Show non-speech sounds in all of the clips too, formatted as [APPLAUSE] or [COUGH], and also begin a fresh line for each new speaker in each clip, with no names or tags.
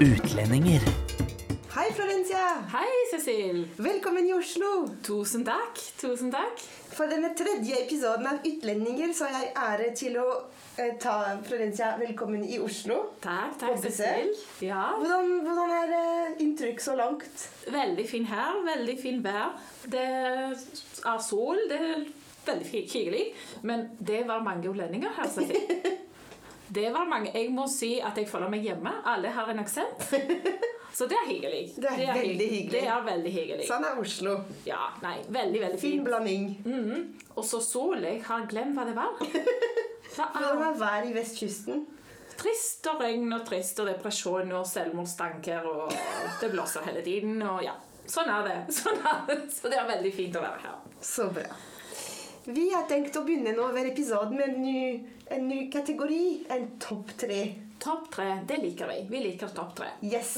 Utlendinger.
Hei, Florencia.
Hei, Cecil.
Velkommen i Oslo.
Tusen takk. Tusen takk.
For denne tredje episoden av Utlendinger så har jeg ære til å eh, ta Florencia velkommen i Oslo.
Takk, takk, Cecil. Ja.
Hvordan, hvordan er eh, inntrykk så langt?
Veldig fin her. Veldig fin vær. Det er sol. Det er veldig hyggelig. Men det var mange utlendinger her, Cecil. [LAUGHS] Det var mange. Jeg må si at jeg føler meg hjemme. Alle har en aksent. [LAUGHS] Så det er hyggelig.
Det er veldig hyggelig.
Det er veldig hyggelig.
Sånn er Oslo.
Ja, nei, veldig, veldig
Fin
fint.
blanding.
-hmm. Og så sol. Jeg har glemt hva det var. [LAUGHS] Hva er
var været i vestkysten?
Trist og regn og trist og depresjon og selvmordstanker og det blåser hele tiden og ja. Sånn er det. [LAUGHS] Sånn er det. Så det er veldig fint å være her.
Så bra. Vi har tenkt å begynne nå hver episode med en ny, en ny kategori. En topp tre.
Topp tre, det liker vi. Vi liker topp tre.
Yes.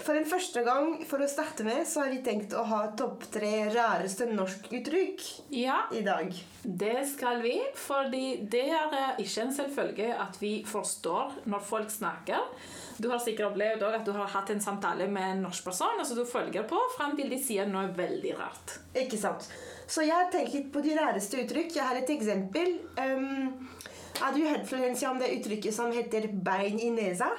For en første gang, for å starte med, så har vi tenkt å ha topp tre rareste norskuttrykk
Ja,
i dag.
det skal vi, fordi det er eh, ikke en selvfølge at vi forstår når folk snakker. Du har sikkert opplevd at du har hatt en samtale med en norsk person, og så du følger på frem til de sier noe veldig rart.
Ikke sant? Så jeg har tenkt litt på de rareste uttrykk. Jeg har et eksempel. Um, har du hørt Florencia, om det uttrykket som heter 'bein i nesa'?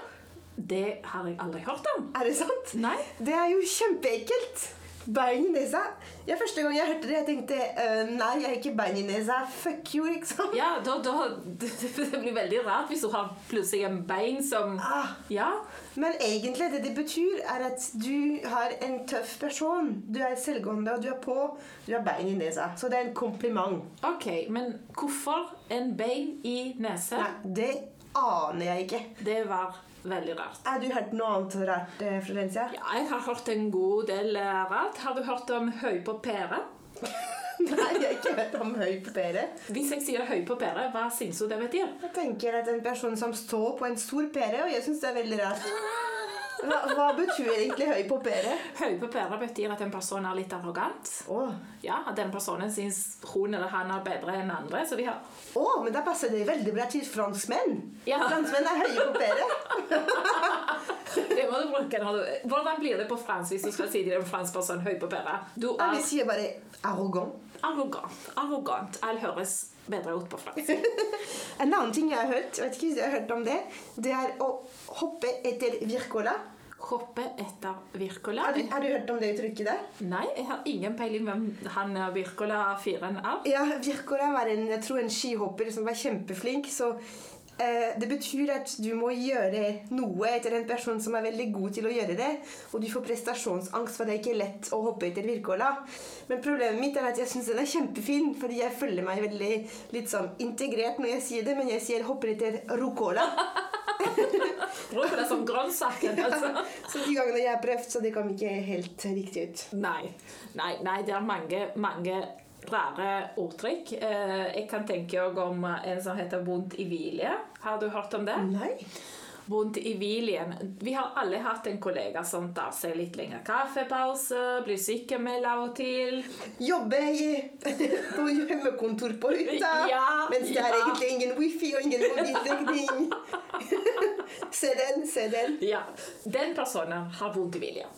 Det har jeg aldri hørt om.
Er det sant?
Nei.
Det er jo kjempeekkelt. Bein i nesa. Ja, første gang jeg hørte det, jeg tenkte uh, nei, jeg har ikke bein i nesa. Fuck you, liksom.
Ja, da, da, [LAUGHS] det, blir veldig rart hvis du har plutselig en bein som
Ah.
Ja.
Men egentlig det det betyr, er at du har en tøff person. Du er selvgående, og du er på. Du har bein i nesa. Så det er en kompliment.
Ok, men hvorfor en bein i nesa?
Nei, det aner jeg ikke.
Det var veldig rart.
Har du hørt noe annet rart, eh, Florencia?
Ja, jeg har hørt en god del eh, rart. Har du hørt om høy på pære? [LAUGHS]
Nei, jeg har ikke hørt om høy på pære.
Hvis jeg sier høy på pære, hva syns du det betyr?
Jeg tenker at en person som står på en stor pære, og jeg syns det er veldig rart. [LAUGHS] Hva, hva betyr egentlig høy på pære?
Høy på pære betyr at en person er litt arrogant.
Oh.
Ja, At den personen syns hun eller han er bedre enn andre. Så vi har
Å, men da passer det veldig bra til franskmenn.
Ja.
Franskmenn er høye på pære. [LAUGHS]
Det må du bruke når du Hvordan blir det på fransk hvis du skal si til en fransk person høy på pære? Du er
Vi sier bare arrogant.
arrogant. Arrogant. Alt høres bedre ut på fransk. [LAUGHS]
En annen ting jeg har hørt, vet ikke hvis jeg har hørt om det, det er å hoppe etter Virkola.
Hoppe etter Virkola.
Har du, har du hørt om det uttrykket der?
Nei, jeg har ingen peiling hvem han Wirkola-fyren er.
Ja, Virkola var en, jeg tror en skihopper som var kjempeflink, så det betyr at du må gjøre noe etter en person som er veldig god til å gjøre det, og du får prestasjonsangst, for det er ikke lett å hoppe etter Wirkola. Men problemet mitt er at jeg syns den er kjempefin, fordi jeg føler meg veldig litt sånn integrert når jeg sier det, men jeg sier hopper etter Rucola. [LAUGHS]
Bruker det som grønnsaken, altså.
Så de gangene jeg har prøvd, så det kom ikke helt riktig ut.
Nei. Nei, nei, det er mange, mange rare ordtrykk. Eh, jeg kan tenke om en som heter vondt i vilje. Har du hørt om det?
Nei.
Vondt i viljen. Vi har alle hatt en kollega som tar seg litt lengre kaffepause, blir sykemeldt av og til.
Jobber i, [LAUGHS] på hjemmekontor på hytta,
Ja,
mens det er
ja.
egentlig ingen wifi og ingen mobildekning. [LAUGHS] se den, se den.
Ja, Den personen har vondt i viljen.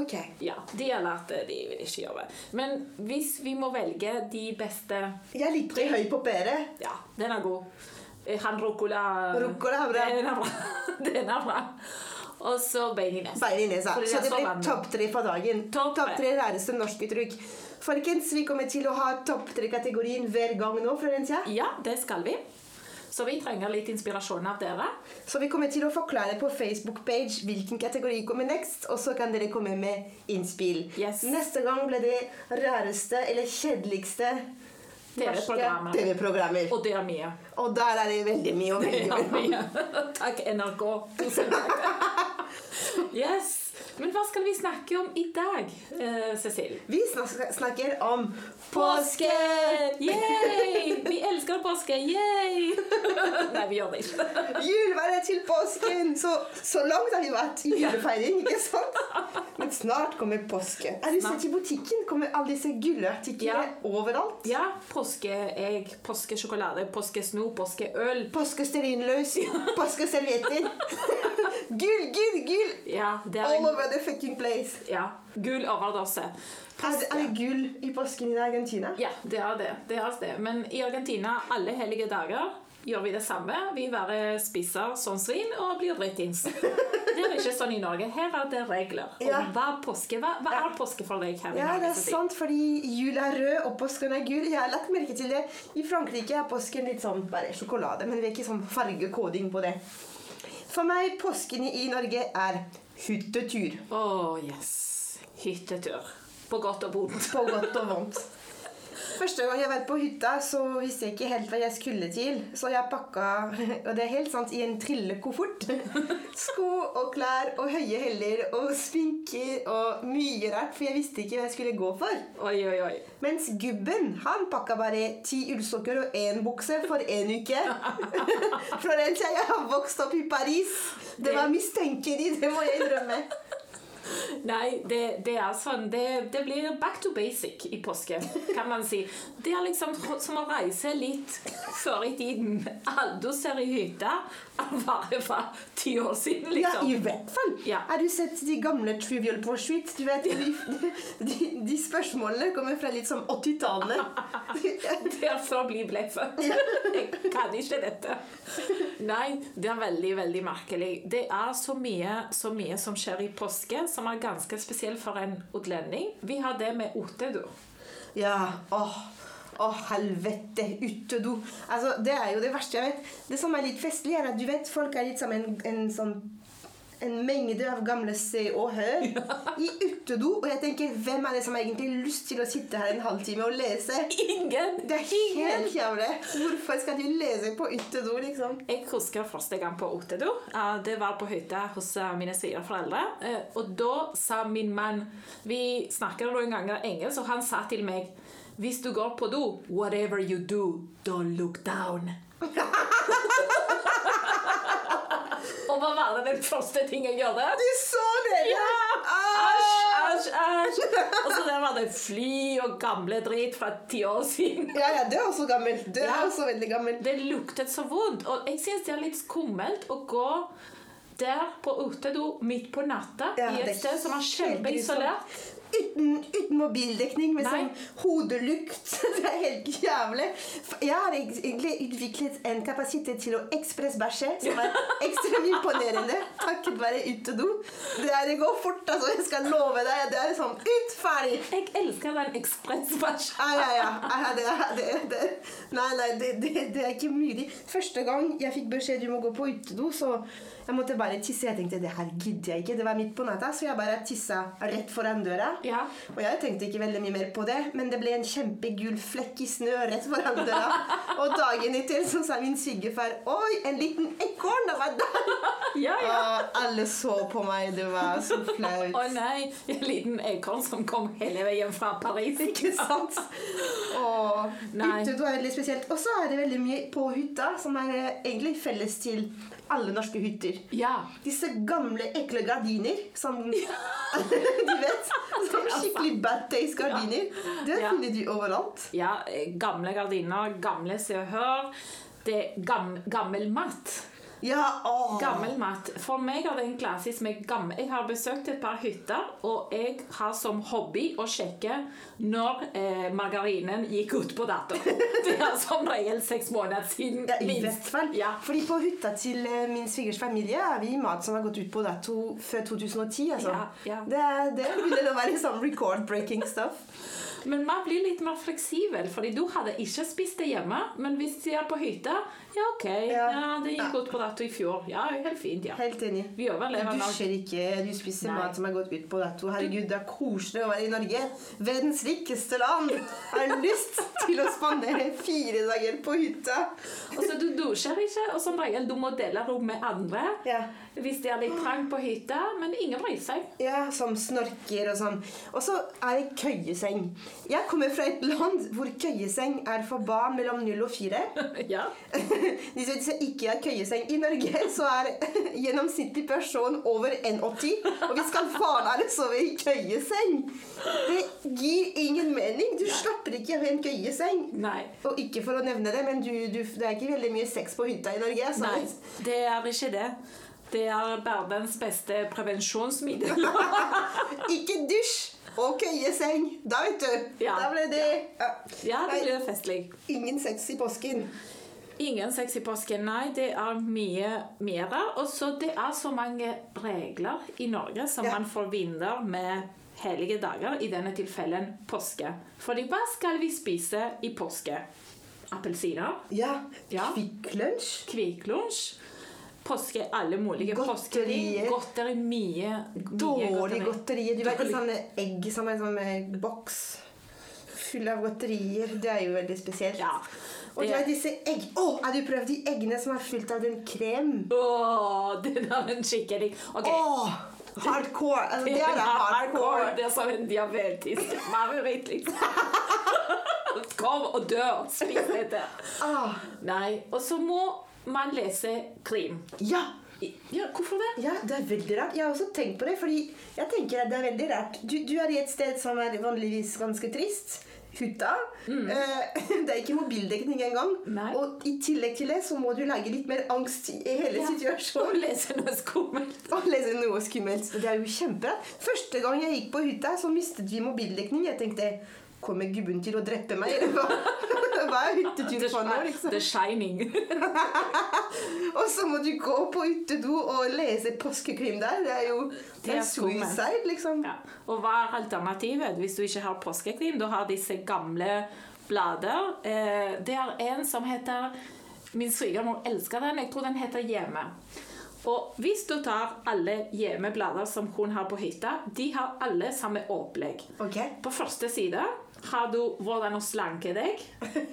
Ok.
Ja, De har lært det, de vil ikke jobbe. Men hvis vi må velge de beste
Jeg liker høy på pære.
Ja, den er god. Eh, Han rucola
Rucola er bra. [LAUGHS]
Den er bra. Den er bra. Og så bein i nesa.
Bein i nesa. Så det blir topp tre på dagen.
Topp tre.
Rareste norske uttrykk. Folkens, vi kommer til å ha topp tre-kategorien hver gang nå. Florencia.
Ja, det skal vi. Så vi trenger litt inspirasjon av dere.
Så vi kommer til å forklare på Facebook-page hvilken kategori kommer next, og så kan dere komme med innspill.
Yes.
Neste gang ble det rareste eller kjedeligste
TV-programmer.
TV-programmer.
Og det er mye.
Og der er det veldig mye å velge mellom.
Takk, NRK. Tusen takk. [LAUGHS] Yes. Men hva skal vi snakke om i dag, eh, Cecil?
Vi snakker om
Påske! Yay! Vi [LAUGHS] elsker påske! Yay! [LAUGHS] Nei, vi gjør det ikke.
Juleværet til påsken! Så, så langt har vi vært i julefeiring, ikke sant? Men snart kommer påske. Er du sett i butikken? Kommer alle disse gullartiklene
Ja.
overalt?
Ja, påskeegg, påskesjokolade, påskesnop, påskeøl.
Påskestearinløs, [LAUGHS] påskeservietter. Gull, gull, gull!
Ja,
All
en,
over the fucking place.
ja, gull overdose.
Er det, er det gull i påsken i Argentina?
Ja, det er det. det er det. Men i Argentina, alle hellige dager, gjør vi det samme. Vi bare spiser sånn svin og blir dritings. Det er ikke sånn i Norge. Her er det regler.
Ja.
hva, påske? Hva, hva er påske for deg her i
Ja,
Norge?
det er sant, fordi jul er rød og påsken er gul. Jeg har lagt merke til det. I Frankrike er påsken litt sånn bare sjokolade, men det er ikke sånn fargekoding på det. For meg, påsken i Norge er hyttetur.
Å, yes. Hyttetur. På godt og vondt.
På godt og vondt. Første gang jeg var på hytta, så visste jeg ikke helt hva jeg skulle til. Så jeg pakka [LAUGHS] og det er helt sant, i en trillekoffert. [LAUGHS] Sko og klær og høye heller og sminker og mye rart, for jeg visste ikke hva jeg skulle gå for.
Oi, oi, oi.
Mens gubben han pakka bare ti ullsokker og én bukse for én uke. [LAUGHS] Florencia, jeg har vokst opp i Paris. Det var mistenkelig, det må jeg innrømme.
Nei, det, det er sånn det, det blir back to basic i påske, kan man si. Det er liksom som å reise litt før i tiden. Aldo ser i hytta bare for ti år siden,
Ja,
liksom.
i hvert fall.
Ja.
Har du sett de gamle Trivial Pursuit? Du vet, de, de, de spørsmålene kommer fra litt som 80-tallet. [LAUGHS]
Det er før Bli ble født. Jeg kan ikke dette. Nei, det er veldig, veldig merkelig. Det er så mye, så mye som skjer i påske, som er ganske spesiell for en utlending. Vi har det med utedo.
Ja, åh, Å, helvete, utedo. Altså, det er jo det verste jeg vet. Det som er litt festlig, er at du vet, folk er litt som en, en sånn en mengde av gamle Se og Hør i utedo. Og jeg tenker, hvem er det som har egentlig lyst til å sitte her en halvtime og lese?
Ingen!
Det er helt jævlig. Hvorfor skal du lese på utedo, liksom?
Jeg husker første gang på Otedo. Eh, Det var på hytta hos eh, mine svigerforeldre. Eh, Og da sa min mann Vi snakket noen ganger engelsk, og han sa til meg Hvis du går på do, whatever you do, don't look down. [LAUGHS] hva var det den første ting jeg gjorde?
Du så det!
Ja! Æsj, æsj, æsj. Og så der var det fly og gamle drit fra ti år siden.
Ja, ja, det er også gammelt. Det er
Ja.
også veldig gammelt.
Det luktet så vondt. Og jeg syns det er litt skummelt å gå der på utedo midt på natta
Ja,
i et sted som er kjempeisolert.
Uten, uten mobildekning, med sånn hodelukt. [LAUGHS] Det er helt jævlig. Jeg har egentlig utviklet en kapasitet til å ekspressbæsje som er ekstremt imponerende. Takket være utedo. Det, det går fort, altså. Jeg skal love deg. Det er sånn ut, ferdig.
Jeg elsker den ekspressbæsjen.
Ja, ja, ja. det, det, nei, nei, det, det, det er ikke mulig. Første gang jeg fikk beskjed du må gå på utedo, så jeg måtte bare tisse. Jeg tenkte det her gidder jeg ikke. Det var midt på natta, så jeg bare tissa rett foran døra.
Ja.
Og jeg tenkte ikke veldig mye mer på det, men det ble en kjempegul flekk i snø rett foran døra. [LAUGHS] Og dagen etter så sa min svigerfar Oi, en liten ekorn det var der!
Ja, ja.
Og alle så på meg. Det var så flaut.
Å nei, en liten ekorn som kom hele veien fra Paris.
Ikke sant? [LAUGHS] Og
Nei.
utedo er veldig spesielt. Og så er det veldig mye på hytta som er eh, egentlig felles til alle norske hytter.
Ja.
Disse gamle, ekle gardiner som [LAUGHS] [LAUGHS] Du vet? Som skikkelig bad days gardiner, Det
Ja.
finner du overalt.
ja. Gamle gardiner, gamle Se og Hør. Det er gam, gammel mat.
Ja, åh.
Gammel mat. For meg er det en klassisk med gammel Jeg har besøkt et par hytter, og jeg har som hobby å sjekke når eh, margarinen gikk ut på dato. [LAUGHS] Det er som regel seks måneder siden.
Ja, I
minst. Ja.
Fordi på hytta til eh, min svigers familie er vi mat som har gått ut på dato før 2010. Altså.
Ja, ja.
Det, det begynner å være sånn record-breaking stuff.
Men man blir litt mer fleksibel, fordi du hadde ikke spist det hjemme. Men hvis de er på hytta, ja, OK.
Ja.
Ja, det gikk godt på dato i fjor. Ja, helt fint, ja.
Helt enig.
Vi overlever
Du dusjer ikke, du spiser
Nei.
mat som er gått ut på dato. Herregud, det er koselig å være i Norge. Verdens rikeste land. Har lyst til å spandere fire dager på hytta.
Og så du dusjer ikke, og som regel du må dele rom med andre.
Ja.
Hvis det er litt trangt på hytta, men ingen bryr seg.
Ja, som snorker og sånn. Og så er det køyeseng. Jeg kommer fra et land hvor køyeseng er for barn mellom 0 og 4. [LAUGHS]
Ja. [LAUGHS] [LAUGHS]
Hvis som ikke har køyeseng i Norge, så er [LAUGHS] gjennomsnittlig person over 1,80. Og vi skal faen meg sove i køyeseng! Det gir ingen mening. Du slapper ikke av en køyeseng.
Nei.
Og ikke for å nevne det, men du, du, det er ikke veldig mye sex på hytta i Norge. Så
Nei, det er ikke det. det er verdens beste prevensjonsmiddel. [LAUGHS]
Ikke dusj og køyeseng. Da, vet du.
Ja.
Da ble det ja.
ja, det ble festlig.
Ingen sex i påsken.
Ingen sex i påsken, nei. Det er mye mer. Og så det er så mange regler i Norge som
Ja.
man forbinder med hellige dager, i denne tilfellen påske. Fordi hva skal vi spise i påske? Appelsiner,
Ja.
Ja. Kvikklunsj. Kvikklunsj. Påske, alle mulige
Godterier.
Godteri, mye, mye
Dårlig
godteri.
Du vet sånne egg som er en sånn eh, boks full av godterier. Det er jo veldig spesielt.
Ja.
Og du har disse egg... Å, har du prøvd de eggene som er fylt av den krem?
Åh, den er en skikkelig Ok.
Åh, hardcore. Altså, det er [LAUGHS] da hardcore.
Det er som en diabetisk mareritt, liksom. [LAUGHS] Kom og dø. Spis dette.
Ah,
Nei. Og så må man lese krim.
ja.
Ja, hvorfor det?
Ja, det er veldig rart. Jeg har også tenkt på det, fordi jeg tenker at det er veldig rart. Du, du er i et sted som er vanligvis ganske trist. Hytta. Mm. [LAUGHS] det er ikke mobildekning engang.
Nei.
Og i tillegg til det så må du lage litt mer angst i hele
Ja.
situasjonen.
Og lese noe skummelt. [LAUGHS]
Og lese noe skummelt. Det er jo kjempebra. Første gang jeg gikk på hytta, så mistet vi mobildekning. Jeg tenkte Kommer gubben til å drepe meg? Eller [LAUGHS] hva, hva er hyttetur for nå, liksom?
The Shining. [LAUGHS]
Og så må du gå på hyttedo og lese påskekrim der. Det er jo det
er
er suicide, liksom.
Ja. Og hva er alternativet hvis du ikke har påskekrim? Du har disse gamle blader. Eh, det er en som heter Min svigermor elsker den. Jeg tror den heter Hjemme. Og hvis du tar alle hjemmeblader som hun har på hytta, de har alle samme opplegg.
Okay.
På første side har du 'Hvordan å slanke deg',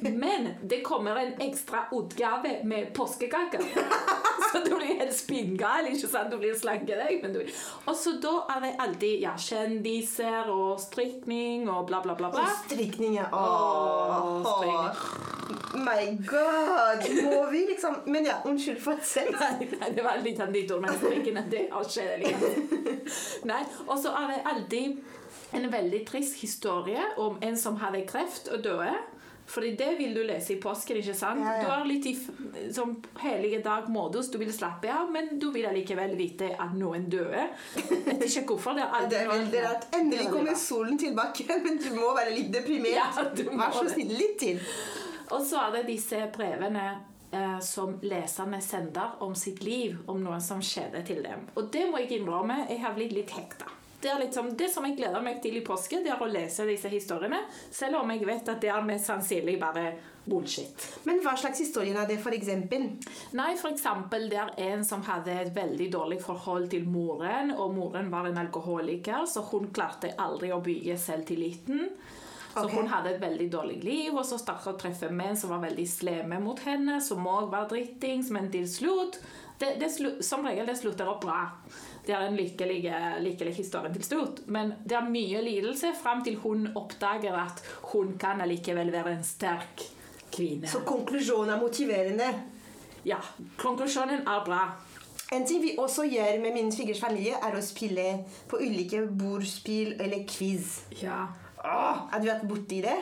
men det kommer en ekstra utgave med påskekaker. [LAUGHS] Så du blir helt spinngal. ikke sant? Du blir slanke deg. Men du... Og så da er det alltid ja, kjendiser og strikning og bla, bla, bla. bla.
Og strikning, ja.
Åh,
Åh. My god! Må vi liksom Men ja, unnskyld for selv.
Nei, nei, det var litt ditt ord, men strikken det er kjedelig. [LAUGHS] Nei, og så er det alltid en veldig trist historie om en som hadde kreft og døde. Fordi det vil du lese i påsken, ikke sant?
Ja, ja.
Du har litt i som hellige dag-modus, du vil slappe av, men du vil allikevel vite at noen døde. Vet ikke hvorfor. Det er, alltid
Det er veldig rart. Endelig kommer solen tilbake, [LAUGHS] men du må være litt deprimert.
Ja,
Vær så snill, litt til.
Og så er det disse brevene eh, som leserne sender om sitt liv, om noe som skjedde til dem. Og det må jeg innrømme, jeg har blitt litt hekta. Det, er liksom, det som jeg gleder meg til i påske, det er å lese disse historiene, selv om jeg vet at det er mest sannsynlig bare bullshit.
Men hva slags historier er det, for eksempel?
Nei, for eksempel, det er en som hadde et veldig dårlig forhold til moren, og moren var en alkoholiker, så hun klarte aldri å bygge selvtilliten. Så
okay.
hun hadde et veldig dårlig liv, og så startet å treffe menn som var veldig slemme mot henne, som òg var drittings, men til slutt det, det Som regel det slutter opp bra. Det er en lykkelig, lykkelig historie til slutt. Men det er mye lidelse fram til hun oppdager at hun kan allikevel være en sterk kvinne.
Så konklusjonen er motiverende.
Ja, konklusjonen er bra.
En ting vi også gjør med min svigers familie, er å spille på ulike bordspill eller quiz.
Ja.
Åh, har du vært borti det?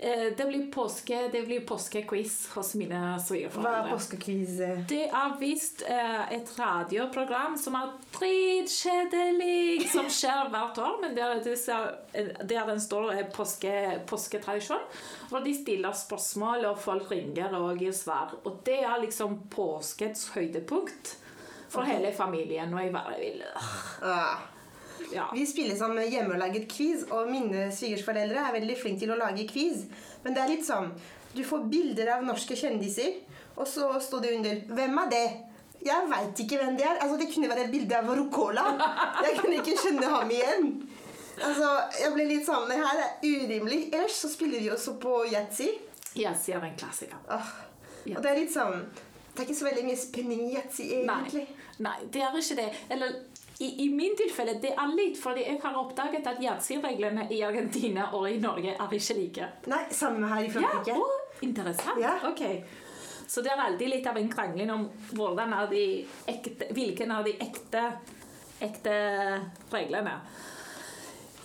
Eh, Det blir påske, det blir påskequiz hos mine
Hva er
svigerforeldre.
påskequiz?
Det er visst eh, et radioprogram som er dritkjedelig, som skjer hvert år. Men det er, den er, er eh, påske, påsketradisjon. Hvor de stiller spørsmål, og folk ringer og gir svar. Og det er liksom påskets høydepunkt for hele familien. Og jeg bare vil
Ah.
Ja.
Vi spiller som hjemmelaget quiz, og mine svigersforeldre er veldig flinke til å lage quiz. Men det er litt sånn Du får bilder av norske kjendiser, og så står det under 'Hvem er det?' Jeg veit ikke hvem det er. Altså, det kunne være et bilde av Rucola. Jeg kunne ikke skjønne ham igjen. Altså, jeg ble litt sånn Det her er urimelig. Ellers så spiller vi også på yatzy.
Yatzy er en klassiker.
Oh. Og det er litt sånn Det er ikke så veldig mye spenning i yatzy, egentlig.
Nei, nei, det er ikke det. Eller i, i min tilfelle det er litt fordi jeg har oppdaget at yatzy-reglene i Argentina og i Norge er ikke like.
Nei, samme her i
Ja,
Frankrike.
å, interessant.
Ja.
Ok. Så det er alltid litt av en krangling om ekte, hvilken er de ekte, ekte reglene.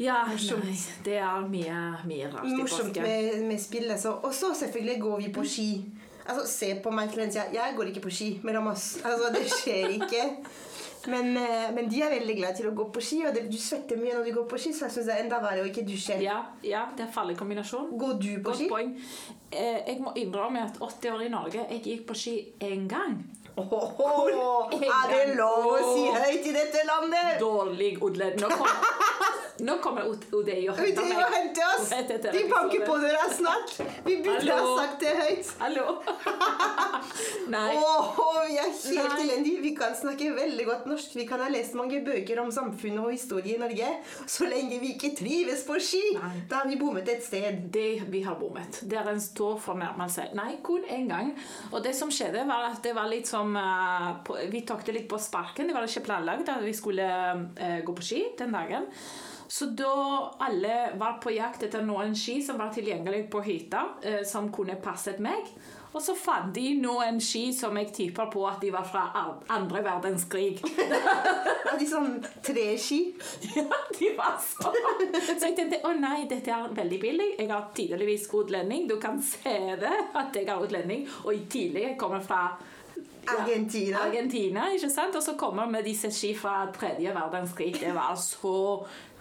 Ja,
Morsomt.
nei, det er mye, mye rart i
Morsomt
påsken.
med, med spill. Altså. Og så selvfølgelig går vi på ski. Altså, Se på meg, Florencia. Jeg går ikke på ski mellom oss. Altså, Det skjer ikke. Men, eh, men de er veldig glad til å gå på ski, og det, du svetter mye når du går på ski, så jeg syns det er enda verre å ikke dusje.
Ja, ja, det er en farlig kombinasjon.
Går du på
Godt
ski?
poeng. Eh, jeg må innrømme at 80 år i Norge, jeg gikk på ski én gang.
Åhåhå, er det lov å si høyt i dette landet?
Dårlig Odle. Nå kommer, [LAUGHS] nå kommer Od- Odei og henter
og oss! De banker på døra snart. Vi burde ha sagt det høyt.
Hallo. [LAUGHS] Nei.
Oh, vi er helt elendige. Vi kan snakke veldig godt norsk. Vi kan ha lest mange bøker om samfunnet og historie i Norge. Så lenge vi ikke trives på ski,
Nei.
da har vi bommet et sted.
Det vi har bommet. Det er en stor fornærmelse. Nei, kun én gang. Og det som skjedde, var at det var litt som uh, på, Vi tok det litt på sparken. Det var ikke planlagt at vi skulle uh, gå på ski den dagen. Så da alle var på jakt etter noen ski som var tilgjengelig på hytta, eh, som kunne passet meg, og så fant de noen ski som jeg tipper på at de var fra andre verdenskrig. [LAUGHS] [LAUGHS]
Var de sånn treski.
Ja, de var så Så jeg tenkte å nei, dette er veldig billig. Jeg har tydeligvis utlending. Du kan se det at jeg er utlending. Og i tidlig jeg kommer fra ja,
Argentina.
Argentina, ikke sant? Og så kommer med disse ski fra tredje verdenskrig. Det var så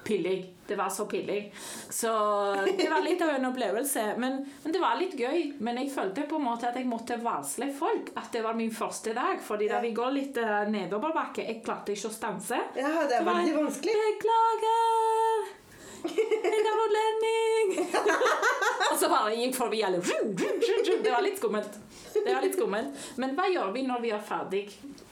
pillig. Det var så pillig. Så det var litt av en opplevelse. Men, men det var litt gøy. Men jeg følte på en måte at jeg måtte varsle folk at det var min første dag. Fordi da vi går litt uh, nedoverbakke, jeg klarte ikke å stanse.
Ja, det er veldig vanskelig.
Beklager! Jeg er nordlending! [LAUGHS] og så bare gikk forbi alle. Det var litt skummelt. Det var litt skummelt. Men hva gjør vi når vi er ferdig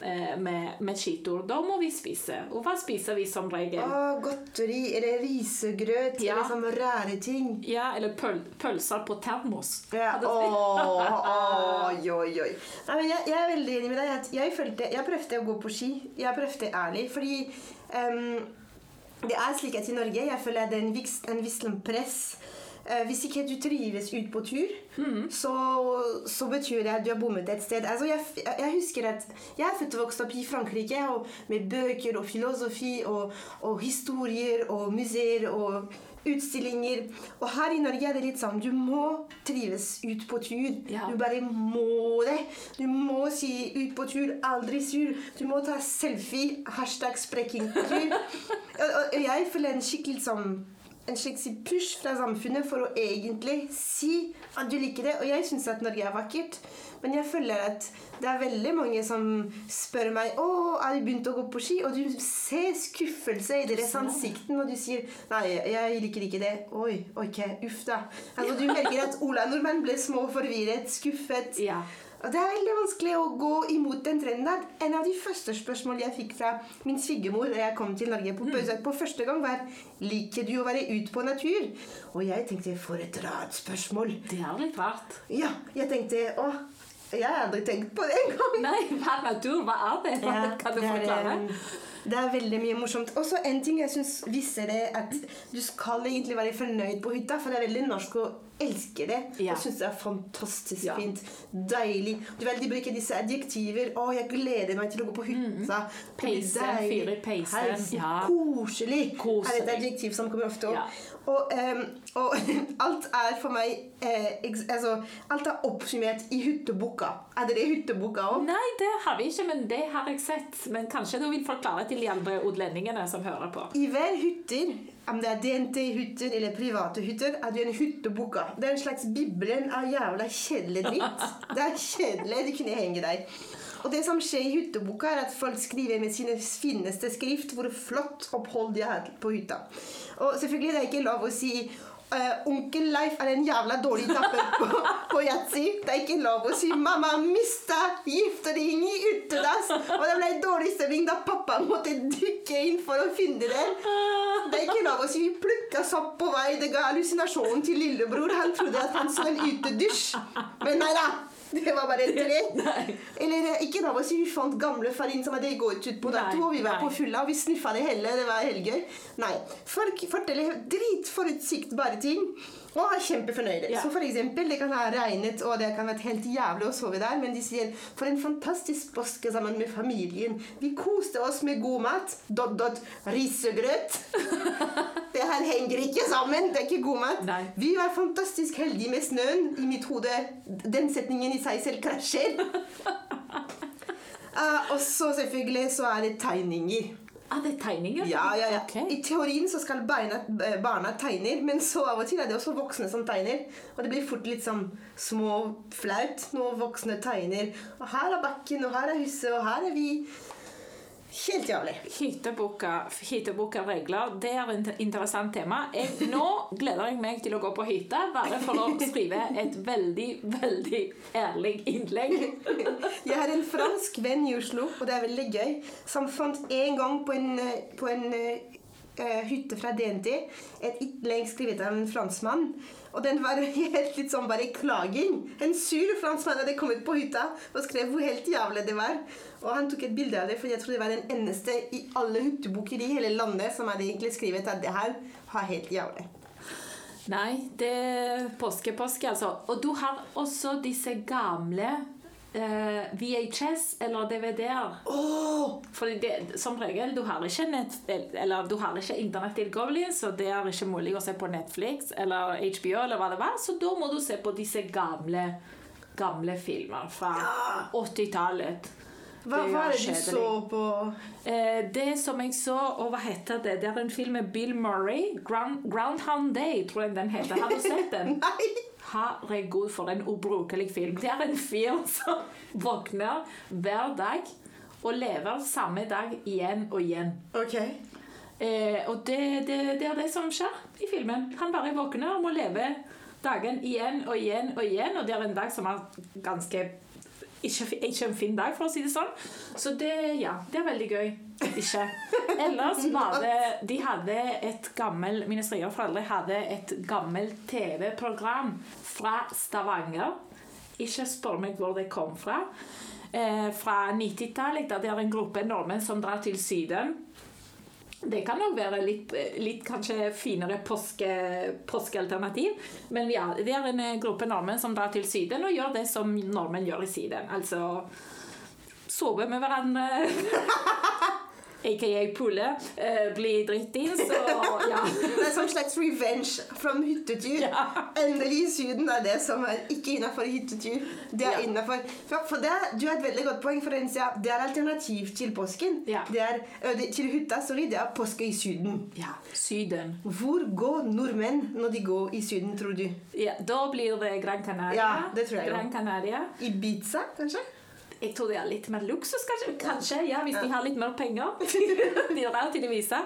eh, med, med skitur? Da må vi spise. Og hva spiser vi som regel?
Åh, godteri eller risegrøt
Ja.
eller sånne rare ting.
Ja, eller pøl pølser på termos.
Ja, oi, oi, oi. Jeg, jeg er veldig enig med deg. at Jeg, følte, jeg prøvde å gå på ski. Jeg prøvde ærlig. Fordi ehm, det er slik at i Norge jeg føler det er en viss, en viss press. Eh, hvis ikke du trives ut på tur, så, så betyr det at du har bommet et sted. Altså, jeg, jeg husker at jeg er født og vokst opp i Frankrike og med bøker og filosofi og, og historier og museer og utstillinger. Og her i Norge er det litt sånn du må trives ut på tur.
Ja.
Du bare må det. Du må si 'ut på tur', aldri sur. Du må ta selfie. Hashtag 'sprekking og, [LAUGHS] og, og jeg føler en skikkelig sånn en slags push fra samfunnet for å egentlig si at du liker det. Og jeg syns at Norge er vakkert, men jeg føler at det er veldig mange som spør meg å, har du begynt å gå på ski, og du ser skuffelse i deres ansikter når du sier nei, jeg liker ikke det. Oi, ok, uff da. Altså, du merker at [LAUGHS] Ola Nordmenn ble små forvirret, skuffet.
Ja.
Og det er veldig vanskelig å gå imot den trenden. der. En av de første spørsmål jeg fikk fra min svigermor da jeg kom til Norge på besøk på første gang, var liker du å være ute på natur. Og jeg tenkte for et rart spørsmål.
Det er litt rart.
Ja, jeg tenkte å, jeg har aldri tenkt på det engang. [LAUGHS]
Nei, hva er natur? Hva er det?
Ja,
kan du forklare?
Det er veldig mye morsomt. Og så en ting jeg syns viser det, at du skal egentlig være fornøyd på hytta, for det er veldig norsk å elske det.
Ja.
Og synes det er fantastisk
Ja.
fint. Deilig. Du vet, De bruker disse adjektiver. 'Å, jeg gleder meg til å gå på hytta'. Blir
Peise, fyre i peisen. Ja.
Koselig. er et
Koselig.
adjektiv som kommer ofte opp.
Ja.
Og, em, og [LAUGHS] alt er for meg eh, altså, Alt er oppsummert i hytteboka. Er det det hytteboka òg?
Nei, det har vi ikke, men det har jeg sett. Men kanskje du vil forklare til de andre utlendingene som hører på.
I hver hytter, om det er DNT-hytter eller private hytter, er det en hytteboka. Det er en slags bibelen av jævla kjedelig dritt. Det er kjedelig. Du kunne henge der. Og det som skjer i hytteboka, er at folk skriver med sine fineste skrift hvor flott opphold de har hatt på hytta. Og selvfølgelig det er ikke lov å si Uh, Onkel Leif er en jævla dårlig tapper på, på yatzy. Det er ikke lov å si 'Mamma mista giftering i utedass'. Og det ble dårlig stemning da pappa måtte dykke inn for å finne det. Det er ikke lov å si 'vi plukka sopp på vei'. Det ga hallusinasjonen til lillebror. Han trodde at han så en utedusj. Men nei da. [LAUGHS] Det var bare tre. [LAUGHS] Eller eh, ikke da 'vi fant gamle farin som hadde gått ut på dato', vi var
Nei,
på
fulla
fylla, og vi sniffa det hele. Det var helt gøy. Nei. Folk forteller dritforutsiktbare ting. Og er kjempefornøyde.
Ja.
Så for eksempel, Det kan ha regnet og det kan vært helt jævlig å sove der, men de sier 'For en fantastisk påske sammen med familien'. Vi koste oss med god mat. Dot, dot, risegrøt. [LAUGHS] det her henger ikke sammen. Det er ikke god mat.
Nei.
Vi var fantastisk heldige med snøen. I mitt hode Den setningen i seg selv krasjer. uh, [LAUGHS] og så selvfølgelig så er det tegninger.
Ah, det er tegninger?
Ja, ja, ja.
Okay.
I teorien så skal barna, eh, barna tegne, men så av og til er det også voksne som tegner. Og det blir fort litt sånn små flaut når voksne tegner. Og her er bakken, og her er huset, og her er vi. Helt jævlig.
Hytteboka, hytteboka-regler, det er et interessant tema. Jeg, nå gleder jeg meg til å gå på hytte, bare for å skrive et veldig, veldig ærlig innlegg.
Jeg har en fransk venn i Oslo, og det er veldig gøy, som fant en gang på en, eh, på en eh, hytte fra DNT et innlegg skrevet av en franskmann. Og den var [LAUGHS] helt litt sånn bare klaging. En sur franskmann hadde kommet på hytta og skrev hvor helt jævlig det var. Og han tok et bilde av det, for jeg tror det var den eneste i alle hytteboker i hele landet som hadde egentlig skrevet at det her var helt jævlig.
Nei, det er påske-påske, altså. Og du har også disse gamle eh, VHS eller DVD-er. Oh! For som regel, du har ikke, nett, eller, du har ikke internettilgåelig, så det er ikke mulig å se på Netflix eller HBO eller hva det var, så da må du se på disse gamle, gamle filmer fra 80-tallet.
Hva
Det er
var det du så på?
Eh, det som jeg så, og hva heter det? Det er en film med Bill Murray. Ground, Groundhound Day, tror jeg den heter. Har du sett den? [LAUGHS]
Nei!
Herregud, for en ubrukelig film. Det er en fyr som [LAUGHS] våkner hver dag og lever samme dag igjen og igjen.
Ok.
Eh, og det, det, det er det som skjer i filmen. Han bare våkner og må leve dagen igjen og igjen og igjen, og det er en dag som er ganske ikke, ikke en fin dag, for å si det sånn. Så det, ja, det er veldig gøy. Ikke. Ellers var det De hadde et gammel Mine foreldre hadde et gammelt TV-program fra Stavanger. Ikke spør meg hvor det kom fra. Eh, fra 90-tallet, der det er en gruppe nordmenn som drar til Syden. Det kan nok være litt, litt finere påske, påskealternativ. Men ja, det er en eh, gruppe nordmenn som drar til Syden og gjør det som nordmenn gjør i Syden. Altså sove med hverandre. [LAUGHS] AKA Pulle blir bli drittings og ja. [LAUGHS]
Det er sånn slags revenge from hyttetur.
Ja.
Endelig i Syden er det som er ikke innafor hyttetur. Det er
Ja.
innenfor. For, for du har et veldig godt poeng, for ja, det er alternativ til påsken.
Ja.
Det er, til hytta, sorry, det er påske i Syden.
ja. Syden.
Hvor går nordmenn når de går i Syden, tror du?
Ja, da blir det Gran Canaria.
Ja, det tror jeg.
Gran Canaria.
Ibiza, kanskje?
Jeg tror de har litt mer luksus, kanskje. Kanskje, ja, Hvis de har litt mer penger. [LAUGHS] de der til å vise.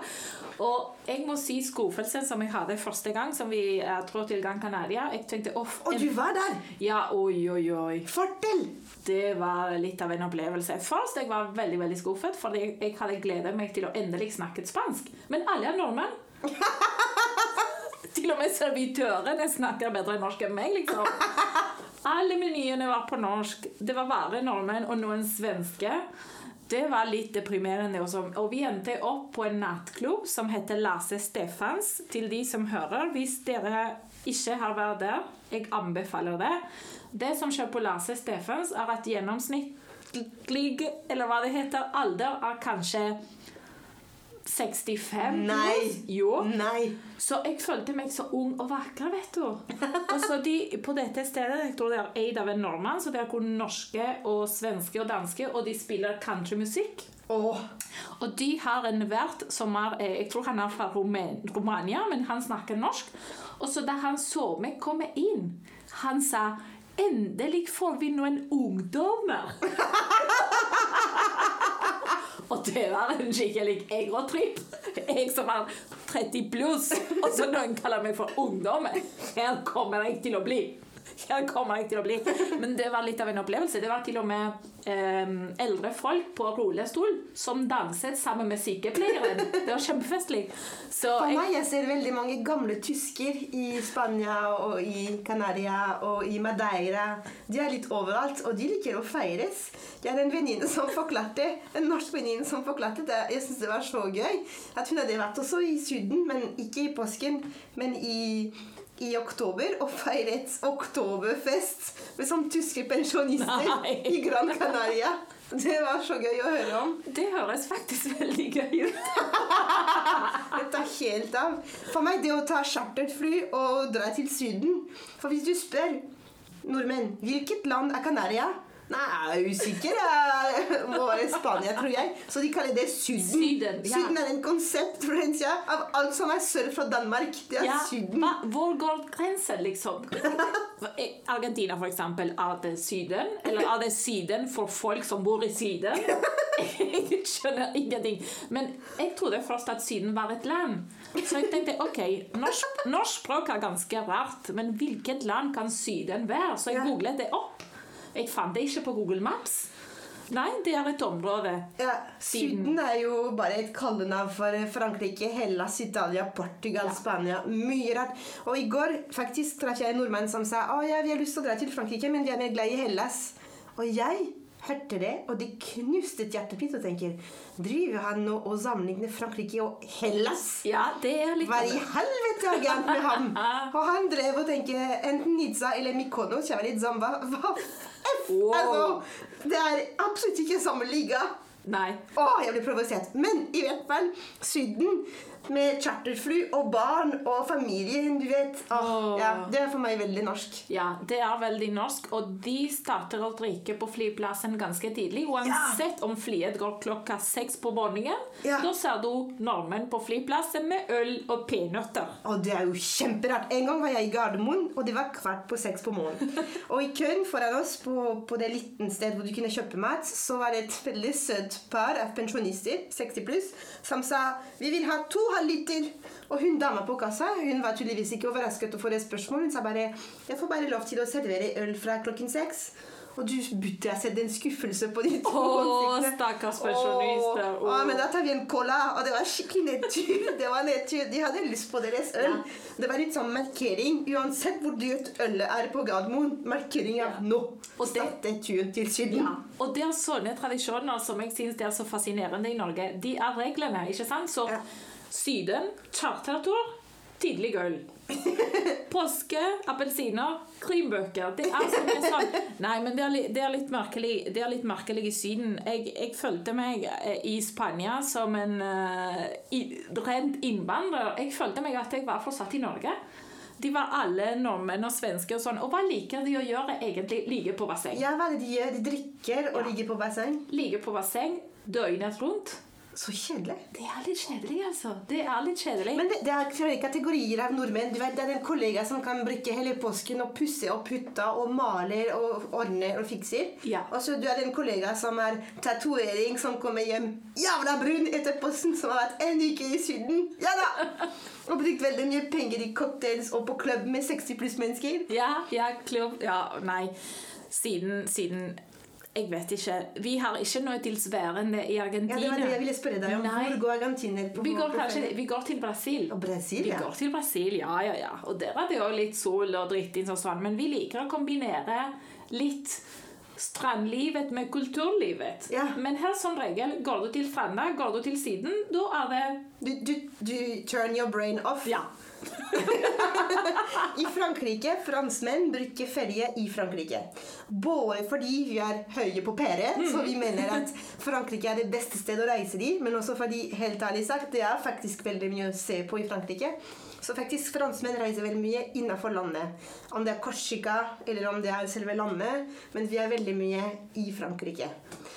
Og jeg må si skuffelsen som jeg hadde første gang som vi tror til Gran Canaria. Jeg tenkte, off,
Og du var der!
Ja, oi, oi, oi.
Fortell!
Det var litt av en opplevelse. Først jeg var veldig veldig skuffet, fordi jeg hadde gledet meg til å endelig snakke spansk. Men alle er nordmenn. [LAUGHS] til og med servitørene snakker bedre norsk enn meg, liksom. Alle menyene var på norsk. Det var bare nordmenn og noen svenske. Det var litt deprimerende. Også. Og vi endte opp på en nattklubb som heter Lasse Stefans. Til de som hører, hvis dere ikke har vært der, jeg anbefaler det. Det som skjer på Lasse Stefans, er at gjennomsnittlig, eller hva det heter, alder er kanskje 65
Nei.
Jo.
Nei.
Så jeg følte meg så ung og vakker, vet du. Og så de, På dette stedet jeg tror det er eid av en nordmann, så det er kun norske og svenske og danske, og de spiller countrymusikk.
Åh.
Og de har en vert som er eh, Jeg tror han er fra Roman- Romania, men han snakker norsk. Og så da han så meg komme inn, han sa Endelig får vi noen ungdommer! [LAUGHS] Og det var en skikkelig egotripp. Jeg som er 30 pluss, og så noen kaller meg for ungdom. Her kommer jeg til å bli. [LAUGHS] Her kommer jeg til å bli. Men det var litt av en opplevelse. Det var til og med eh, eldre folk på rullestol som danset sammen med sykepleieren. Det var kjempefestlig. Så
For meg, jeg ser veldig mange gamle tysker i Spania og i Canaria og i Madeira. De er litt overalt, og de liker å feires. Jeg har en venninne som forklarte, en norsk venninne som forklarte det. Jeg synes det var så gøy at hun hadde vært også i Syden, men ikke i påsken, men i i oktober og feiret oktoberfest med sånn tyske pensjonister
Nei.
i Gran Canaria. Det var så gøy å høre om.
det høres faktisk veldig gøy ut. [LAUGHS]
Det tar helt av. For meg det å ta charterfly og dra til Syden For hvis du spør nordmenn hvilket land er Canaria, Nei, jeg er usikker. Jeg må være Spania, tror jeg. Så de kaller det Syden.
Syden, ja.
Syden er en konsept tida av alt som er sør fra Danmark. Det er
Ja,
Syden.
hva, hvor går grensen, liksom? Argentina, for eksempel, er det Syden? Eller er det Syden for folk som bor i Syden? [LAUGHS] Jeg skjønner ingenting. Men jeg trodde først at Syden var et land. Så jeg tenkte ok, norsk, norsk språk er ganske rart, men hvilket land kan Syden være? Så jeg googlet det opp. Jeg fant det ikke på Google Maps. Nei, det er et område.
Ja, Syden er jo bare et kallenavn for Frankrike, Hellas, Italia, Portugal, Spania. Mye rart. Og i går faktisk traff jeg en nordmann som sa å ja, vi har lyst til å dra til Frankrike, men vi er mer glad i Hellas. Og jeg hørte det, og de knuste hjertet mitt og tenker Driver han nå og sammenligner Frankrike og Hellas?
Ja, det er litt
Hva i helvete er gærent med ham? [LAUGHS] Og han drev og tenkte enten Nizza eller Mykonos. Jeg var litt sånn Hva, hva f?
Wow.
Altså, det er absolutt ikke samme liga.
Nei.
Å, jeg blir provosert. Men i hvert fall Syden med charterfly og barn og familien, du vet. Åh,
oh.
ja, det er for meg veldig norsk.
Ja, det er veldig norsk, og de starter å drikke på flyplassen ganske tidlig. Uansett om flyet går klokka seks på morgenen,
Ja.
da ser du nordmenn på flyplassen med øl og peanøtter.
Og det er jo kjemperart. En gang var jeg i Gardermoen, og det var kvart på seks på morgenen. [LAUGHS] Og i køen foran oss på, på det liten sted hvor du kunne kjøpe mat, så var det et veldig søtt par av pensjonister, 60 pluss, som sa vi vil ha to halvliter. Og hun dama på kassa hun var tydeligvis ikke overrasket å få det spørsmålet. Hun sa bare jeg får bare lov til å servere øl fra klokken seks. Og du burde ha sett en skuffelse på
Åh,
ansiktene.
stakkars pensjonister.
Åh, åh, men da tar vi en cola, og det var skikkelig nedtur. [LAUGHS] Det var nedtur. De hadde lyst på deres øl. Det var litt sånn markering. Uansett hvor dyrt ølet er på Gardermoen, markering av nå.
Og det-
Starte turen til Syden.
Ja, og det er sånne tradisjoner som jeg synes er så fascinerende i Norge. De er reglene, ikke sant? Så
Ja.
Syden, chartertur, tidlig gull. [LAUGHS] Påske, appelsiner, krimbøker. Det er som en sånn Nei, men det er, li- det er litt merkelig Det er litt merkelig i Syden. Jeg, jeg følte meg eh, i Spania som en uh, rent innvandrer. Jeg følte meg at jeg var fortsatt i Norge. De var alle nordmenn og svensker og sånn. Og hva liker de å gjøre egentlig? Ligge på basseng.
Ja, hva er det de gjør? De drikker og
Ja.
ligger på basseng.
Ligger på basseng døgnet rundt.
Så kjedelig.
Det er litt kjedelig, altså. Det er litt kjedelig.
Men det, det er flere kategorier av nordmenn. Du vet, Det er en kollega som kan bruke hele påsken og pusse og putte og maler og ordner og fikser.
Ja.
Og så du er den kollega som er tatovering, som kommer hjem jævla brun etter posten, som har vært en uke i Syden. Ja da! [LAUGHS] Og brukt veldig mye penger i cocktails og på klubb med 60 pluss mennesker.
Ja, ja, klubb Ja, nei. Siden, siden Jeg vet ikke. Vi har ikke noe tilsvarende i Argentina.
Ja, det var det jeg ville spørre deg om.
Nei.
Hvor går argentiner på
Vi går, kanskje, vi går til Brasil.
Og Brasil, ja.
Vi går til Brasil, ja, ja, ja. Og der er det jo litt sol og drittings og sånn. Men vi liker å kombinere litt strandlivet med kulturlivet.
Ja.
Men her som regel, går du til stranda, går du til siden, da er det
Du, du, du turn your brain off.
Ja. [LAUGHS]
I Frankrike, franskmenn bruker ferie i Frankrike. Både fordi vi er høye på pære, så vi mener at Frankrike er det beste stedet å reise i, men også fordi, helt ærlig sagt, det er faktisk veldig mye å se på i Frankrike. Så faktisk franskmenn reiser veldig mye innenfor landet. Om det er Korsika eller om det er selve landet, men vi er veldig mye i Frankrike.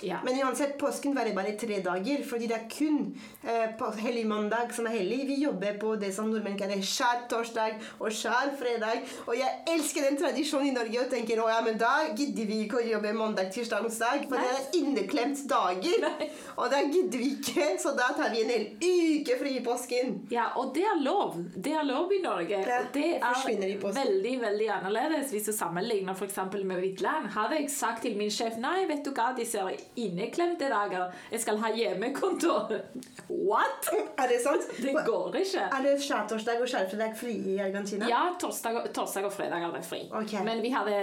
Ja.
Men uansett, påsken varer bare tre dager, fordi det er kun eh, på hellig mandag som er hellig. Vi jobber på det som nordmenn kaller skjær torsdag og skjær fredag. Og jeg elsker den tradisjonen i Norge og tenker å ja, men da gidder vi ikke å jobbe mandag, tirsdag, onsdag, for
Nei.
det er inneklemt dager.
Nei.
Og da gidder vi ikke, så da tar vi en hel uke fri i påsken.
Ja, og det er lov. Det er lov i Norge.
Ja,
og det er
de
veldig veldig annerledes hvis du sammenligner for eksempel med mitt land. Hadde jeg sagt til min sjef nei, vet du hva, disse er inneklemte dager, jeg skal ha hjemmekontor. [LAUGHS] What? [LAUGHS]
Er det sant?
Det går ikke.
Er det skjærtorsdag og skjærfredag fri i Argentina?
Ja, torsdag, og- torsdag og fredag er det fri.
Okay.
Men vi hadde,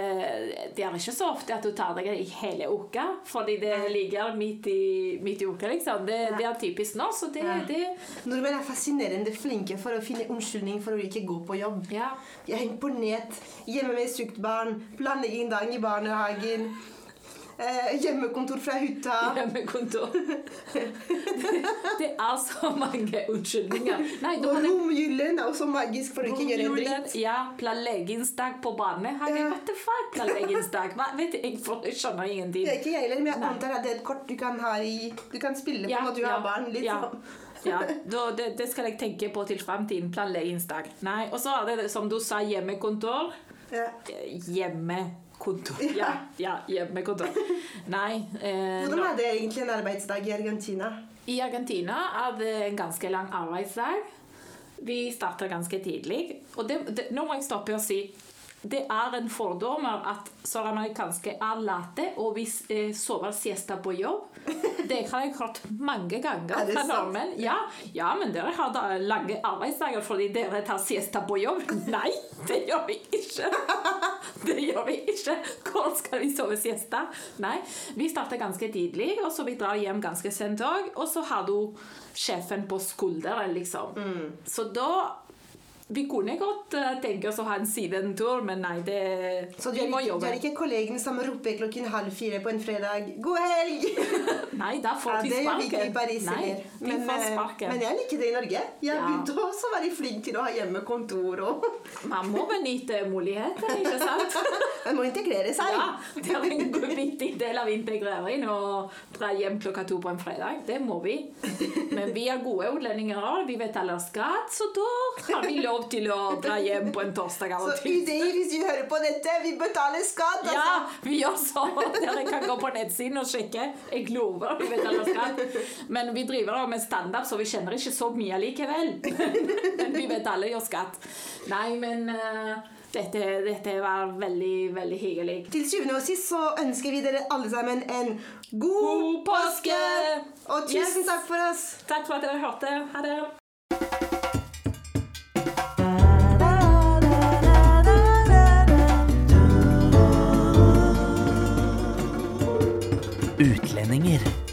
det er ikke så ofte at du tar deg i hele uka, fordi det ligger midt i, midt i uka, liksom. Det, det er typisk nå, så det,
Ja.
det
Nordmenn er fascinerende flinke for å finne unnskyldning for å ikke gå på jobb.
Ja.
Jeg er imponert. Hjemme med sykt barn, planlegging dagen i barnehagen. Eh, hjemmekontor fra hytta.
Hjemmekontor. Det, det er så mange unnskyldninger. Nei,
Og romjulen er også magisk for å ikke gjøre en dritt.
Ja, planleggingsdag på barnehage.
Ja.
What the fuck, planleggingsdag? Vet jeg, jeg skjønner ingenting.
Det er ikke jeg heller, men jeg antar at det er et kort du kan ha i Du kan spille på
Ja,
når du
ja,
har barn. Litt
ja.
sånn.
Ja, det, det skal jeg tenke på til fremtiden. Planleggingsdag. Nei, og så er det som du sa, hjemmekontor.
Ja.
Hjemmekontor. Ja, ja hjemmekontor. Nei. Eh,
Hvordan er det egentlig en arbeidsdag i Argentina?
I Argentina er det en ganske lang arbeidsdag. Vi starter ganske tidlig. Og det, det, nå må jeg stoppe og si det er en fordom at søramerikanske er late og vi eh, sover siesta på jobb. Det har jeg hørt mange ganger
Er
fra nordmenn. Ja, ja, men dere har da lange arbeidsdager fordi dere tar siesta på jobb. Nei, det gjør vi ikke. Det gjør vi ikke. Hvor skal vi sove siesta? Nei, vi starter ganske tidlig, og så vi drar hjem ganske sent òg. Og så har du sjefen på skulderen, liksom.
Mm.
Så da Vi kunne godt eh, tenke oss å ha en sidentur, men nei, det
Så
Vi må
Så du er ikke kollegen som roper klokken halv fire på en fredag 'God helg!' [LAUGHS]
Nei, da får
Ja,
sparken. de
det gjør vi i. Paris
Nei,
heller. Men, eh, men jeg liker det i Norge. Jeg begynte
Ja.
også å være flink til å ha hjemmekontor og
Man må benytte muligheter, ikke sant? [LAUGHS]
Man må integrere seg.
Ja, det er en viktig del av integrering å dra hjem klokka to på en fredag. Det må vi. Men vi er gode utlendinger. Vi betaler skatt, så da har vi lov til å dra hjem på en torsdag av
Så
og til.
UDI, hvis vi hører på dette, vi betaler skatt!
Ja,
Altså.
vi gjør så. Dere kan gå på nettsiden og sjekke. Jeg lover vi betaler skatt. Men vi driver da med standup, så vi kjenner ikke så mye likevel. Men vi betaler jo skatt. Nei, men eh, dette, dette var veldig, veldig hyggelig.
Til syvende og sist så ønsker vi dere alle sammen en god,
God påske!
Og tusen
Yes.
takk for oss!
Takk for at dere hørte. Ha det.
Utlendinger.